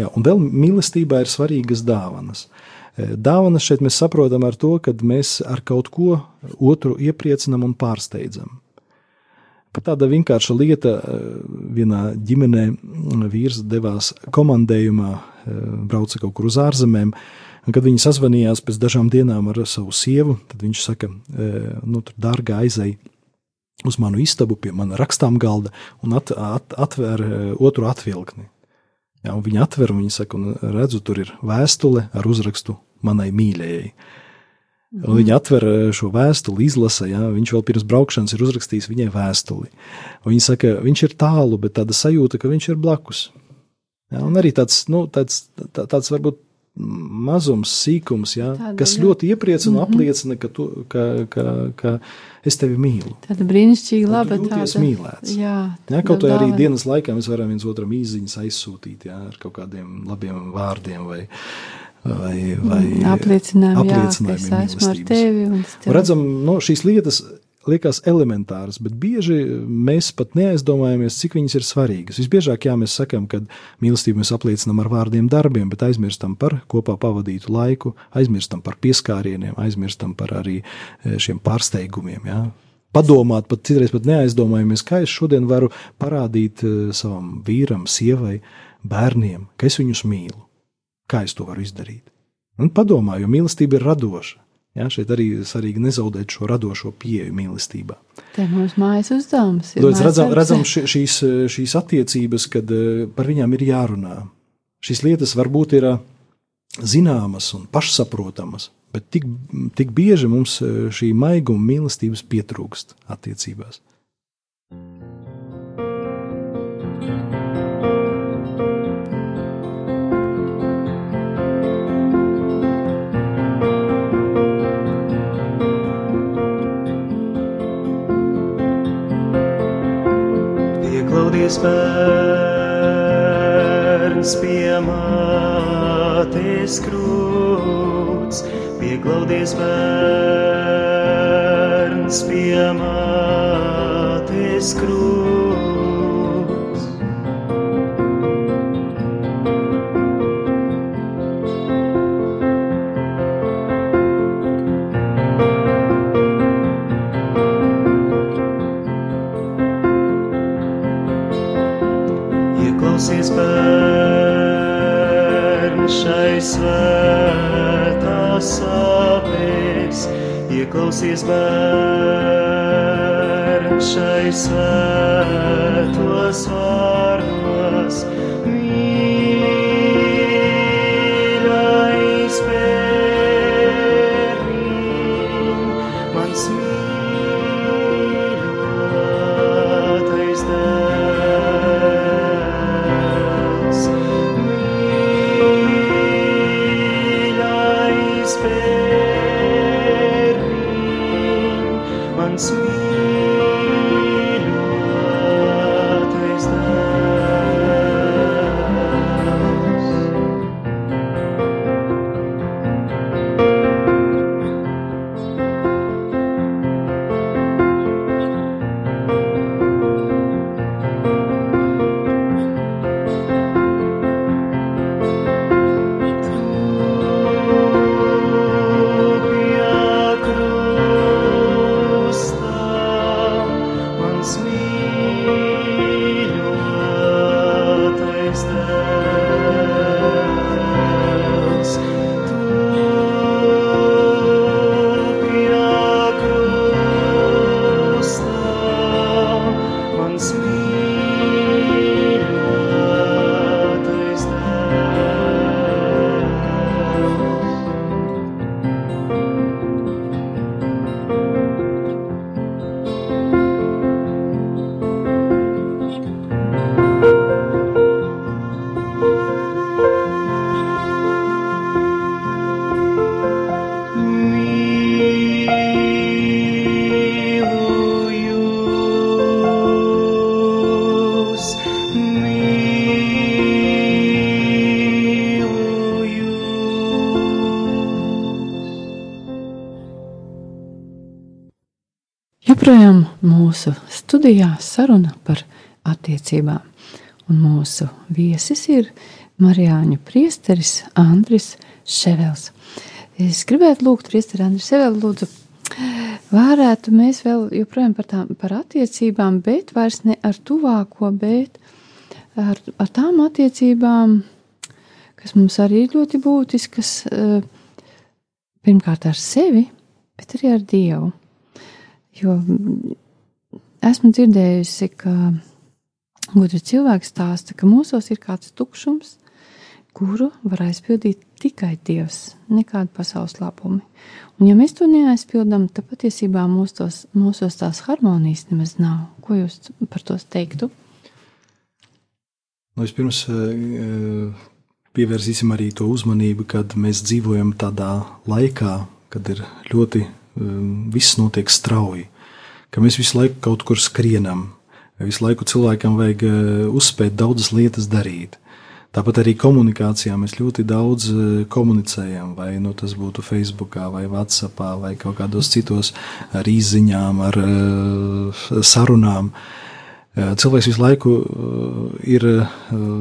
Jā, un vēl mīlestībā ir svarīgas dāvanas. E, dāvanas šeit mēs saprotam ar to, ka mēs ar kaut ko otru iepriecinam un pārsteidzam. Pat tāda vienkārša lieta, e, vienā ģimenē vīrs devās komandējumā brauca kaut kur uz ārzemēm. Kad viņi sazvanījās pēc dažām dienām ar savu sievu, tad viņš saka, nu, tur dārgā aizēja uz manu istabu pie mana rakstām galda un at, at, atver otru atvilkni. Ja, viņa atver, un viņa saka, un redzu, tur ir vēstule ar uzrakstu manai mīļajai. Un viņa atver šo vēstuli, izlasa, ja, viņš vēl pirms braukšanas ir uzrakstījis viņai vēstuli. Un viņa saka, viņš ir tālu, bet tāda sajūta, ka viņš ir blakus. Ja, un arī tāds, nu, tāds, tā, tāds varbūt mazums, sīkums, ja, Tāda, kas jā. ļoti iepriecina un mm -hmm. apliecina, ka, tu, ka, ka, ka es tevi mīlu. Tāda brīnišķīga, laba tāda. mīlēts. Jā, ja, kaut vai arī dienas laikā mēs varam viens otram īziņas aizsūtīt ja, ar kaut kādiem labiem vārdiem vai, vai, vai apliecinājumiem, apliecinājumiem jā, es esmu ar tevi. Un tevi. Redzam, no šīs lietas liekas elementāras, bet bieži mēs pat neaizdomājamies, cik viņas ir svarīgas. Visbiežāk, jā, mēs sakām, ka mīlestību mēs apliecinām ar vārdiem, darbiem, bet aizmirstam par kopā pavadītu laiku, aizmirstam par pieskārieniem, aizmirstam par arī e, šiem pārsteigumiem. Jā. Padomāt, pat citreiz pat neaizdomājamies, kā es šodien varu parādīt e, savam vīram, sievai, bērniem, ka es viņus mīlu. Kā es to varu izdarīt? Un padomā, jo mīlestība ir radoša. Ja, šeit arī svarīgi nezaudēt šo radošo pieeju mīlestībā. Tā ir mūsu mājas uzdevums. Mēs redzam, redzam šīs, šīs attiecības, kad eh, par viņām ir jārunā. Šīs lietas varbūt ir eh, zināmas un pašsaprotamas, bet tik, tik bieži mums eh, šī maiguma mīlestības pietrūkst attiecībās. Pieklaudies bērns pie mātes krūts, pieklaudies bērns pie mātes krūts. Ieklausies bērn šai svētos vārdos. Joprojām mūsu studijā saruna par attiecībām. Un mūsu viesis ir Marijāņu priesteris Andris Ševels. Es gribētu lūgt priesteri Andris Ševelu, lūdzu, varētu mēs vēl joprojām par, tām, par attiecībām, bet vairs ne ar tuvāko, bet ar, ar tām attiecībām, kas mums arī ir ļoti būtiskas, eh, pirmkārt ar sevi, bet arī ar Dievu. Jo esmu dzirdējusi, ka gudri cilvēki stāsta, ka mūsos ir kāds tukšums, kuru var aizpildīt tikai Dievs, nekāda pasaules labumi. Un ja mēs to neaizpildām, tad patiesībā mūsos, mūsos tās harmonijas nemaz nav. Ko jūs par to teiktu? Nu, Vispirms pievērsīsim arī to uzmanību, kad mēs dzīvojam tādā laikā, kad ir ļoti viss notiek strauji, ka mēs visu laiku kaut kur skrienam, visu laiku cilvēkam vajag uzspēt daudzas lietas darīt. Tāpat arī komunikācijā mēs ļoti daudz eh, komunicējam, vai nu, tas būtu Facebook, vai WhatsApp, vai kaut kādos citos ar izziņām, ar uh, sarunām. Cilvēks visu laiku ir,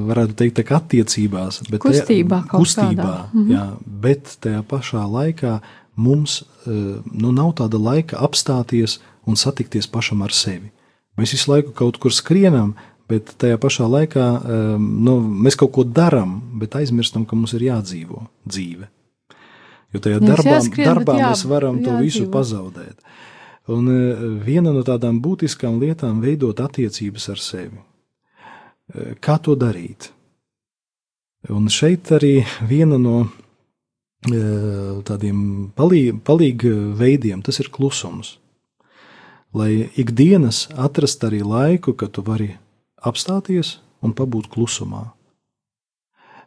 varētu teikt, attiecībās, bet Kustībā tajā, kustībā. Mhm. jā, bet tajā pašā laikā mums nu, nav tāda laika apstāties un satikties pašam ar sevi. Mēs visu laiku kaut kur skrienam, bet tajā pašā laikā um, nu, mēs kaut ko darām, bet aizmirstam, ka mums ir jādzīvo dzīve. Jo tajā Nevis darbā, jāskrien, darbā jā- mēs varam to visu jādzīvo. pazaudēt. Un uh, viena no tādām būtiskām lietām ir veidot attiecības ar sevi. Uh, Kā to darīt? Un šeit arī viena no tādiem palīg, palīg veidiem tas ir klusums. Lai ikdienas atrast arī laiku, kad tu vari apstāties un pabūt klusumā.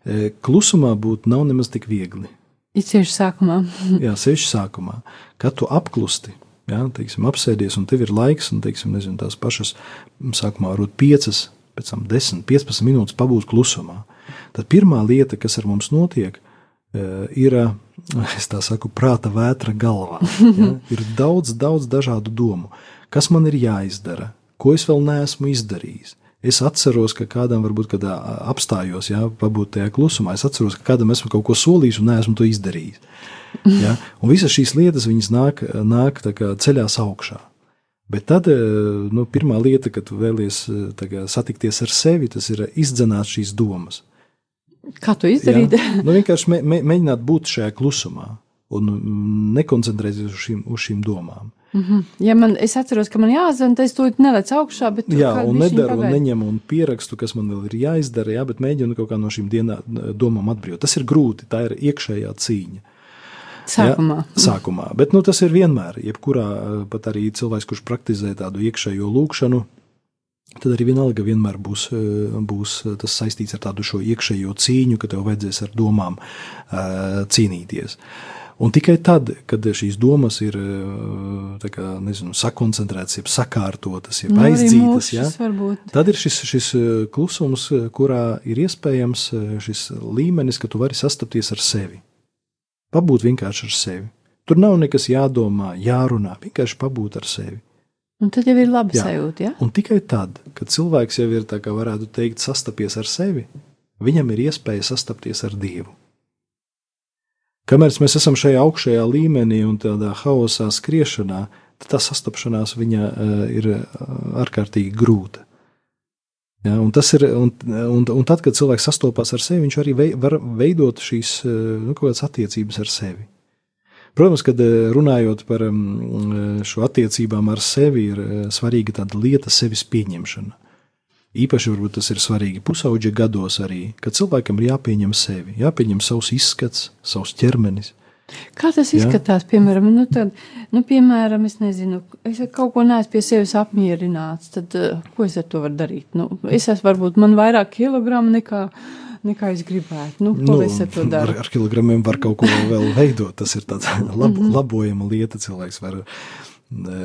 E, Klusumā būt nav nemaz tik viegli. Ir cieši sākumā. Jā, sevišķi sākumā, kad tu apklusti, jā, teiksim, apsēdies un tev ir laiks, un teiksim, nezinu, tās pašas, sākumā varbūt piecas, pēc tam 10, 15 minūtes pabūt klusumā, tad pirmā lieta, kas ar mums notiek, eh, ir, eh, es tā saku, prāta vētra galvā. Ja? Ir daudz, daudz dažādu domu, kas man ir jāizdara, ko es vēl neesmu izdarījis. Es atceros, ka kādam varbūt, kad apstājos, ja, pabūt tajā klusumā, es atceros, ka kādam esmu kaut ko solījis un neesmu to izdarījis. Ja? Un visas šīs lietas viņas nāk, nāk ceļās augšā. Bet tad eh, nu, pirmā lieta, kad eh, kā, satikties ar sevi, tas ir izdzenāt šīs domas. Kā to izdarīt? Nu, vienkārši mē, mē, mēģināt būt šajā klusumā un mm, nekoncentrēties uz šīm, uz šīm domām. Ja man, es atceros, ka man tad es to nelicu augšā. Bet Jā, un nedaru, un neņemu un pierakstu, kas man vēl ir jāizdara, jā, bet mēģinu kaut kā no šīm dienā, domām atbrīvot. Tas ir grūti, tā ir iekšējā cīņa. Sākumā. Ja, sākumā. Bet nu, tas ir vienmēr. Jebkurā pat arī cilvēks, kurš praktizē tādu iekšējo lūkšanu, tad arī vienalga vienmēr būs, eh, būs tas saistīts ar tādu šo iekšējo cīņu, ka tev vajadzēs ar domām eh, cīnīties. Un tikai tad, kad šīs domas ir eh, kā, nezinu, sakoncentrētas, jeb sakārtotas, jeb Nu, aizdzītas, ja, tad ir šis, šis eh, klusums, eh, kurā ir iespējams eh, šis līmenis, ka tu vari sastapties ar sevi. Pabūt vienkārši ar sevi. Tur nav nekas jādomā, jārunā, vienkārši pabūt ar sevi. Un tad jau ir labi Jā. sajūta. Ja? Un tikai tad, kad cilvēks jau ir tā kā varētu teikt, sastapies ar sevi, viņam ir iespēja sastapties ar Dievu. Kamēr mēs esam šajā augšējā līmenī un tādā haosā skriešanā, tad tā sastapšanās viņa uh, ir uh, ārkārtīgi grūta. Ja, un, tas ir, un, un, un tad, kad cilvēks sastopas ar sevi, viņš arī vei, var veidot šīs uh, nu, attiecības ar sevi. Protams, kad eh, runājot par mm, šo attiecībām ar sevi, ir eh, svarīga tāda lieta sevis pieņemšana. Īpaši varbūt tas ir svarīgi pusauģa gados arī, kad cilvēkam ir jāpieņem sevi, jāpieņem savs izskats, savs ķermenis. Kā tas Jā. izskatās? Piemēram, nu, tad, nu, piemēram, es nezinu, es ar kaut ko neesmu pie sevis apmierināts. Tad, uh, ko es ar to varu darīt? Nu, es esmu varbūt man vairāk kilogramu nekā, nekā es gribētu. Nu, ko nu, es ar to ar, daru? ar kilogramiem var kaut ko vēl veidot. Tas ir tāds lab, Mhm. labojama lieta. Cilvēks var eh,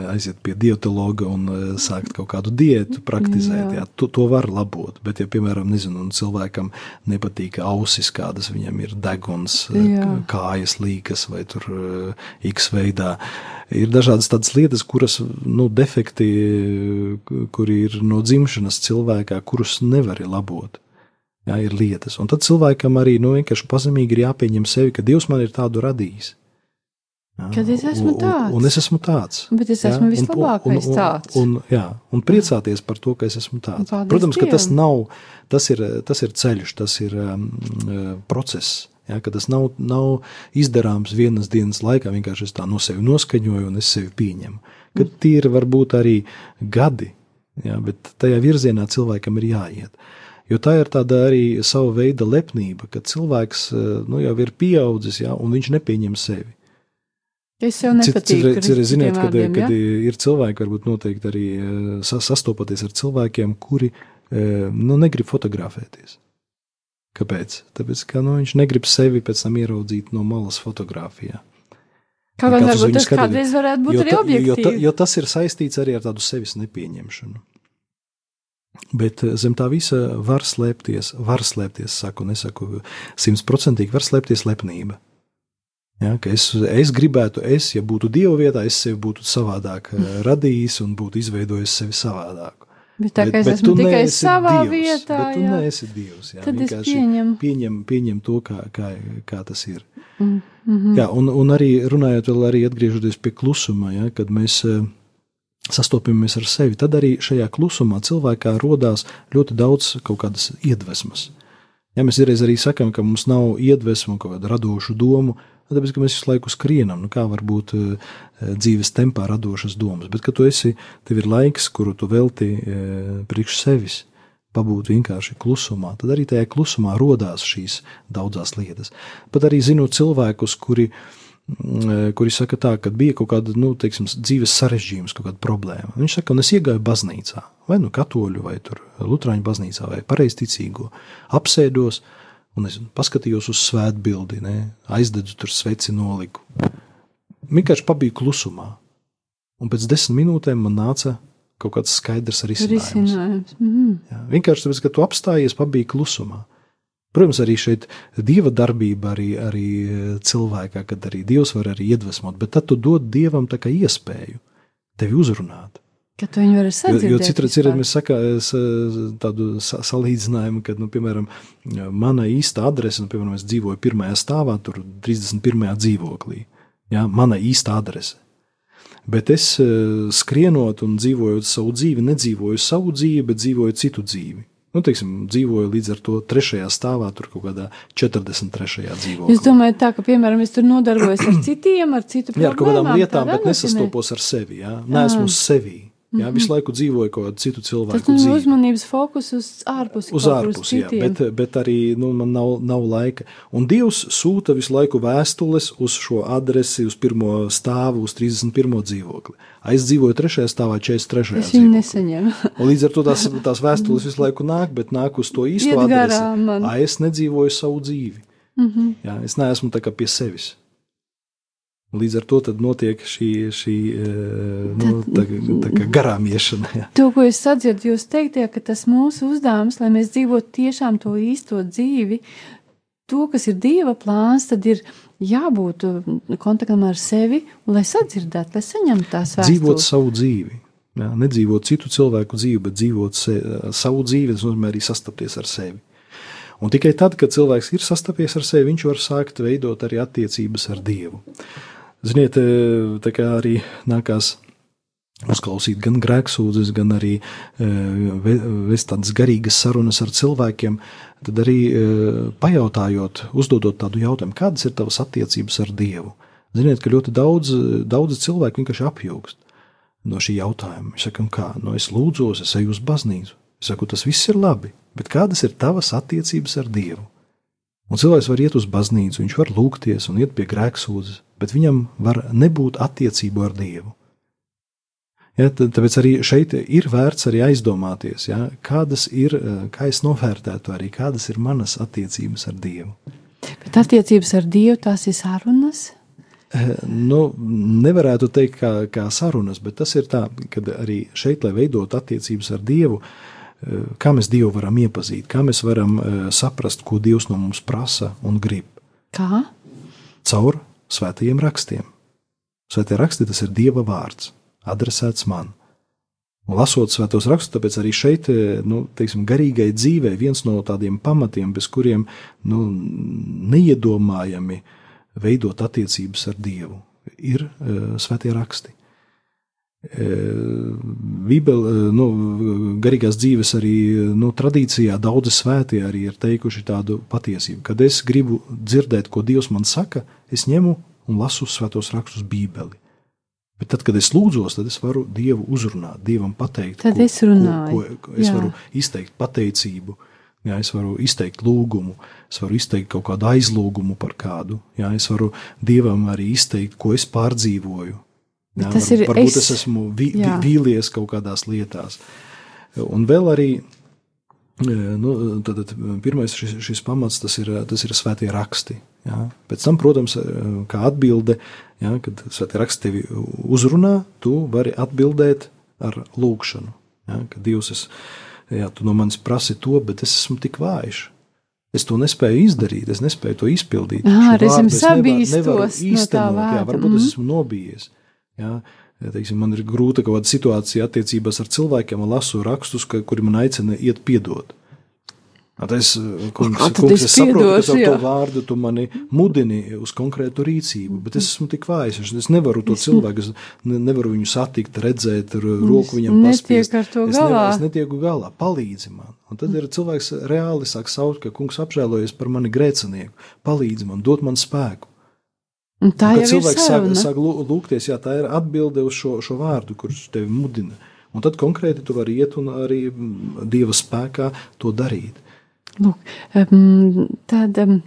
aiziet pie dietologa un eh, sākt kaut kādu diētu praktizēt. Jā. Jā, to, to var labot. Bet, ja, piemēram, nezinu, cilvēkam nepatīk ausis, kādas viņam ir deguns, eh, Jā. kājas līkas vai tur eh, X veidā. Ir dažādas tādas lietas, kuras, nu, defekti, eh, kuri ir no dzimšanas cilvēkā, kurus nevar labot. Jā, ir lietas. Un tad cilvēkam arī nu, vienkārši pazemīgi ir jāpieņem sevi, ka Dievs man ir tādu radījis. Kad es esmu un- un- tāds. Un es esmu tāds. Bet es esmu un- vislabākais un, un, tāds. Un, jā, un priecāties par to, ka es esmu tāds. Protams, ka tas Dievam. nav, tas ir, tas ir ceļš, tas ir um, uh, process. Ja, tas nav, nav izdarāms vienas dienas laikā, vienkārši es tā no sevis noskaņoju un es sevi pieņemu. Ka tie ir varbūt arī gadi, ja, bet tajā virzienā cilvēkam ir jāiet. Jo tā ir tāda arī sava veida lepnība, ka cilvēks uh, nu, jau ir pieaudzis ja, un viņš nepieņem sevi. Es Cit- nepatīku. cit- cit- Ziniet, kad, vārdiem, kad ja? ir cilvēki, varbūt noteikti arī eh, sa- sastopaties ar cilvēkiem, kuri eh, nu, negrib fotografēties. Kāpēc? Tāpēc, ka nu, viņš negrib sevi pēc tam ieraudzīt no malas fotografijā. Kaut gan varbūt tas skatīties. kādreiz varētu būt Jo, arī ta, jo, objektīvi. jo tas ir saistīts arī ar tādu sevis nepieņemšanu. Bet eh, zem tā visa var slēpties, var slēpties, saku, nesaku, simtprocentīgi var slēpties lepnība. Ja, es, es gribētu, es, ja būtu Dieva vietā, es sevi būtu savādāk eh, radījis un būtu izveidojis sevi savādāku. Bet tā kā es tu esmu tikai savā Dievs, vietā, bet tu jā, neesi Dievs. Jā, tad es pieņemu. Pieņem, pieņem to, kā, kā, kā tas ir. Mm, mhm. Jā, un, un arī runājot vēl arī atgriežoties pie klusuma, ja, kad mēs eh, sastopamies ar sevi, tad arī šajā klusumā cilvēkā rodās ļoti daudz kaut kādas iedvesmas. Ja mēs reiz arī sakām, ka mums nav iedvesmu kaut kādu radošu domu, tāpēc, ka mēs visu laiku skrienam, nu kā var būt eh, dzīves tempā radošas domas, bet ka tu esi, tev ir laiks, kuru tu velti eh, priekš sevis, pabūt vienkārši klusumā, tad arī tajā klusumā rodās šīs daudzas lietas. Pat arī zinot cilvēkus, kuri, mm, kuri saka tā, ka bija kaut kāda, nu, teiksim, dzīves sarežģījums, kaut kāda problēma. Viņš saka, un es iegāju baznīcā, vai nu katoļu, vai tur lutrāņu baznīcā, vai pareizticīgo, apsēdos, un es paskatījos uz svētbildi, ne, aizdedzu tur sveci noliku. Vienkārši pabiju klusumā, un pēc desmit minūtēm man nāca kaut kāds skaidrs risinājums. Risinājums. Mm. Jā, vienkārši tāpēc, ka tu apstājies, pabija klusumā. Protams, arī šeit dieva darbība, arī, arī cilvēkā, kad arī dievs var arī iedvesmot, bet tad tu dod dievam tā kā iespēju tevi uzrunāt. Ka tu viņu vari Jo, sadzirdēt. jo citreiz ir, vispār. mēs sakām tādu sa- salīdzinājumu, ka, nu, piemēram, mana īsta adrese, nu, piemēram, es dzīvoju pirmajā stāvā, tur 31. dzīvoklī. Jā, mana īsta adrese. Bet es eh, skrienot un dzīvojot savu dzīvi, nedzīvoju savu dzīvi, bet dzīvoju citu dzīvi. Nu, teiksim, dzīvoju līdz ar to trešajā stāvā, tur kaut kādā 43. dzīvoklī. Jūs domājat, tā, ka, piemēram, es tur nodarbojos ar citiem, ar citu Jā, ar kaut kādām lietām, bet nesastopos ar sevi. Jā. Nē, esmu sevi. Jā, visu laiku dzīvoju kaut kādu citu Tas cilvēku nu dzīvi. uzmanības fokus uz ārpusi. Uz ārpusi, jā, bet, bet arī nu, man nav, nav laika. Un Dievs sūta visu laiku vēstules uz šo adresi, uz pirmo stāvu, uz 31. dzīvokli. A, Es dzīvoju 3. stāvā, 43. Es viņu. Un līdz ar to tās, tās vēstules visu laiku nāk, bet nāk uz to īsto adresi. man. A, Es nedzīvoju savu dzīvi. Mm Mhm. -hmm. jā, es neesmu tā kā pie sevis. Līdz ar to tad notiek šī, šī eh, nu, tā, tā kā garām iešana. Jā. To, ko es sadzirdu, jūs teiktie, ka tas mūsu uzdevums, lai mēs dzīvotu tiešām to īsto dzīvi, to, kas ir Dieva plāns, tad ir jābūt kontaktam ar sevi, lai sadzirdētu, lai saņemtu tās dzīvot vēstules. savu dzīvi. Jā, nedzīvot citu cilvēku dzīvi, bet dzīvot se, savu dzīvi, tas nozīmē arī sastapties ar sevi. Un tikai tad, kad cilvēks ir sastapies ar sevi, viņš var sākt veidot arī attiecības ar Dievu. Ziniet, e, tā kā arī nākās uzklausīt gan grēksūdzes, gan arī e, ve- vest tādas garīgas sarunas ar cilvēkiem, tad arī e, pajautājot, uzdodot tādu jautājumu, kādas ir tavas attiecības ar Dievu. Ziniet, ka ļoti daudz, daudz cilvēku vienkārši apjūgst no šī jautājuma. Viņš saka, "Un kā, nu es lūdzos, es eju uz baznīcu. Es saku, tas viss ir labi, bet kādas ir tavas attiecības ar Dievu? Un cilvēks var iet uz baznīcu, viņš var lūgties un iet pie grēksūdzes, bet viņam var nebūt attiecību ar Dievu. Ja, tāpēc arī šeit ir vērts arī aizdomāties, ja, kādas ir, eh, kā es novērtētu arī, kādas ir manas attiecības ar Dievu. Bet attiecības ar Dievu tās ir sarunas. Nu, nevarētu teikt, kā, kā sarunas, bet tas ir tā, ka arī šeit, lai veidotu attiecības ar Dievu, eh, kā mēs Dievu varam iepazīt, kā mēs varam saprast, ko Dievs no mums prasa un grib. Kā? Caur svētajiem rakstiem. Svētie raksti tas ir Dieva vārds, adresēts man. Un lasot svētos rakstus, tāpēc arī šeit, eh, nu, teiksim, garīgai dzīvei viens no tādiem pamatiem, bez kuriem nu, neiedomājami veidot attiecības ar Dievu, ir uh, svētie raksti. Bībele, nu, garīgās dzīves arī nu, tradīcijā daudzi svētie arī ir teikuši tādu patiesību. Kad es gribu dzirdēt, ko Dievs man saka, es ņemu un lasu svētos rakstus Bībeli. Bet tad, kad es lūdzos, tad es varu Dievu uzrunāt, Dievam pateikt, Tad es runāju. ko, ko, ko es Jā. varu izteikt pateicību. Jā, es varu izteikt lūgumu, es varu izteikt kaut kādu aizlūgumu par kādu. Jā, es varu Dievam arī izteikt, ko es pārdzīvoju. Jā, Tas var, ir varbūt es- es esmu vi, vi, vīlies kaut kādās lietās. Un vēl arī e, nu, tad, tad, pirmais šis, šis pamats tas ir, tas ir svētie raksti. Jā. Pēc tam, protams, e, kā atbilde, jā, kad svētie raksti tevi uzrunā, tu vari atbildēt ar lūgšanu. Jā, kad Dievs, es, jā, tu no manis prasi to, bet es esmu tik vājš. Es to nespēju izdarīt, es nespēju to izpildīt. Ā, Šo reizēm vārdu es nevaru- sabīstos nevaru no tā īstenot, jā, varbūt es mhm. esmu nobijies. Jā, teiksim, man ir grūta kaut kāda situācija attiecībās ar cilvēkiem, un lasu rakstus, ka, kuri man aicina iet piedot. Tad Es, kungs, Kā tad kungs, es es saprotu, ka ar to vārdu tu mani mudini uz konkrētu rīcību, bet es esmu tik vājš, es- nevaru to cilvēku, es ne, nevaru viņu satikt, redzēt, roku viņam paspiest. es, nevaru, es netieku galā, palīdzi man. Un tad ir cilvēks reāli sāk saukt, ka kungs apžēlojies par mani grēcinieku, palīdzi man, dod man spēku. Un tā Kad jau ir cilvēks sāk, saruna. sāk lū- lūgties, jā, tā ir atbilde uz šo, šo vārdu, kurš tevi mudina. Un tad konkrēti tu vari iet un arī mm, Dieva spēkā to darīt. Lūk, um, tad um,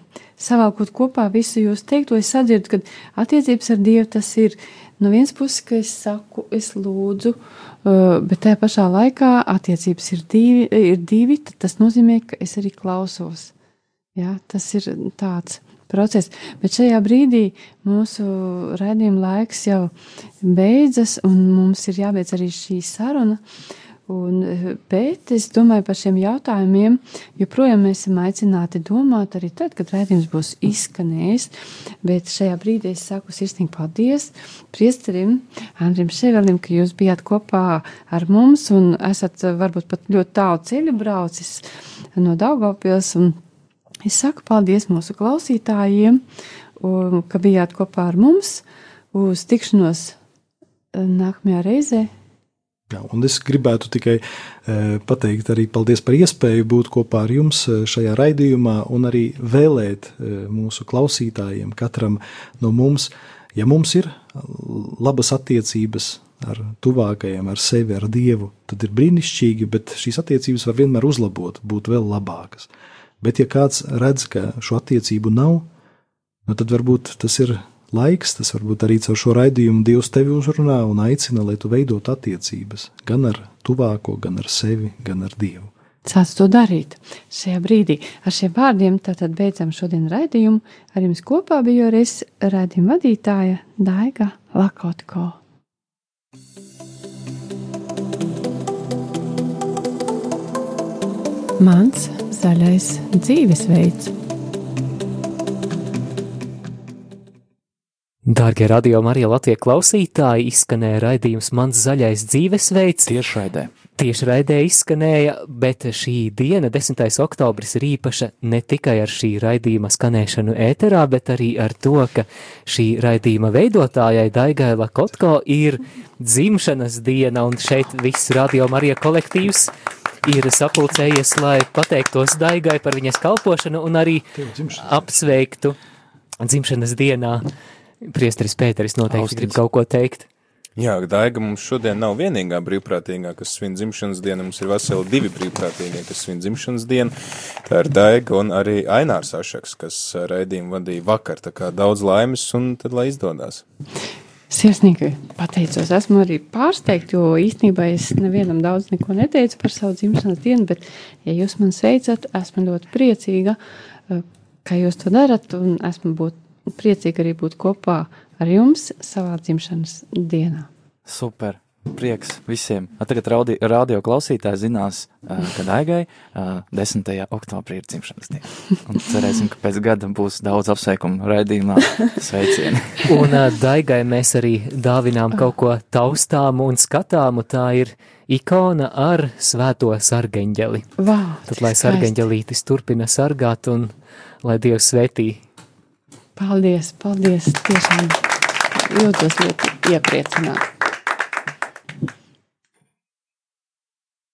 savalkot kopā visu jūs teikto, es sadzirdu, ka attiecības ar Dievu tas ir no vienas puses, ka es saku, es lūdzu, uh, bet tajā pašā laikā attiecības ir divi, ir divi tas nozīmē, ka es arī klausos. Jā, tas ir tāds process. Bet šajā brīdī mūsu raidījuma laiks jau beidzas, un mums ir jābeidz arī šī saruna. Un, bet es domāju par šiem jautājumiem, joprojām mēs esam aicināti domāt arī tad, kad raidījums būs izskanējis. Bet šajā brīdī es saku sirsnīgi paldies priesterim Andrim Ševelim, ka jūs bijāt kopā ar mums un esat varbūt pat ļoti tālu ceļu braucis no Daugavpils. Un es saku paldies mūsu klausītājiem, un, ka bijāt kopā ar mums uz tikšanos nākamajā reizē. Jā, un es gribētu tikai e, pateikt arī paldies par iespēju būt kopā ar jums e, šajā raidījumā un arī vēlēt e, mūsu klausītājiem, katram no mums, ja mums ir labas attiecības ar tuvākajiem, ar sevi, ar Dievu, tad ir brīnišķīgi, bet šīs attiecības var vienmēr uzlabot, būt vēl labākas. Bet ja kāds redz, ka šo attiecību nav, nu tad varbūt tas ir laiks, tas varbūt arī caur šo raidījumu Dievs tevi uzrunā un aicina, lai tu veidot attiecības gan ar tuvāko, gan ar sevi, gan ar Dievu. Sāc to darīt šajā brīdī. Ar šiem vārdiem tātad beidzam šodien raidījumu. Ar jums kopā biju es raidījuma vadītāja Daiga Lakotko. Mans zaļais dzīvesveids. Dārgie radio Marija Latvijas klausītāji, izskanēja raidījums Mans zaļais dzīvesveids. Tiešraidē. Tiešraidē izskanēja, bet šī diena, 10. oktobris, ir īpaša ne tikai ar šī raidījuma skanēšanu ēterā, bet arī ar to, ka šī raidījuma veidotājai Daigaila Kotko ir dzimšanas diena, un šeit viss radio Marija kolektīvs ir sapulcējies, lai pateiktos Daigai par viņas kalpošanu un arī apsveiktu dzimšanas dienā. Priesteris Pēteris noteikti Austrīts. grib kaut ko teikt. Jā, Daiga mums šodien nav vienīgā brīvprātīgā, kas svin dzimšanas dienu. Mums ir veseli divi brīvprātīgie, kas svin dzimšanas dienu. Tā ir Daiga un arī Ainārs Ašaks, kas raidījumu vadīja vakar. Tā kā daudz laimes un tad lai izdodas. Sirsnīgi pateicos. Esmu arī pārsteigta, jo īstenībā es nevienam daudz neko neteicu par savu dzimšanas dienu, bet, ja jūs man sveicat, esmu ļoti priecīga, eh, ka jūs to darat, un esmu būt, priecīga arī būt kopā ar jums savā dzimšanas dienā. Super. Prieks visiem. A, Tagad raudi- radio klausītāji zinās, ka Daigai ā, 10. oktobrī ir dzimšanas diena. Un cerēsim, ka pēc gada būs daudz apsveikumu raidījumā. Sveicieni! Un Daigai mēs arī dāvinām kaut ko taustāmu un skatāmu. Tā ir ikona ar svēto sargeņģeli. Vau, Tad, lai sargeņģelītis turpina sargāt un lai Dievs svētī Paldies, paldies. Tiešām jūtos ļoti iepriecināti.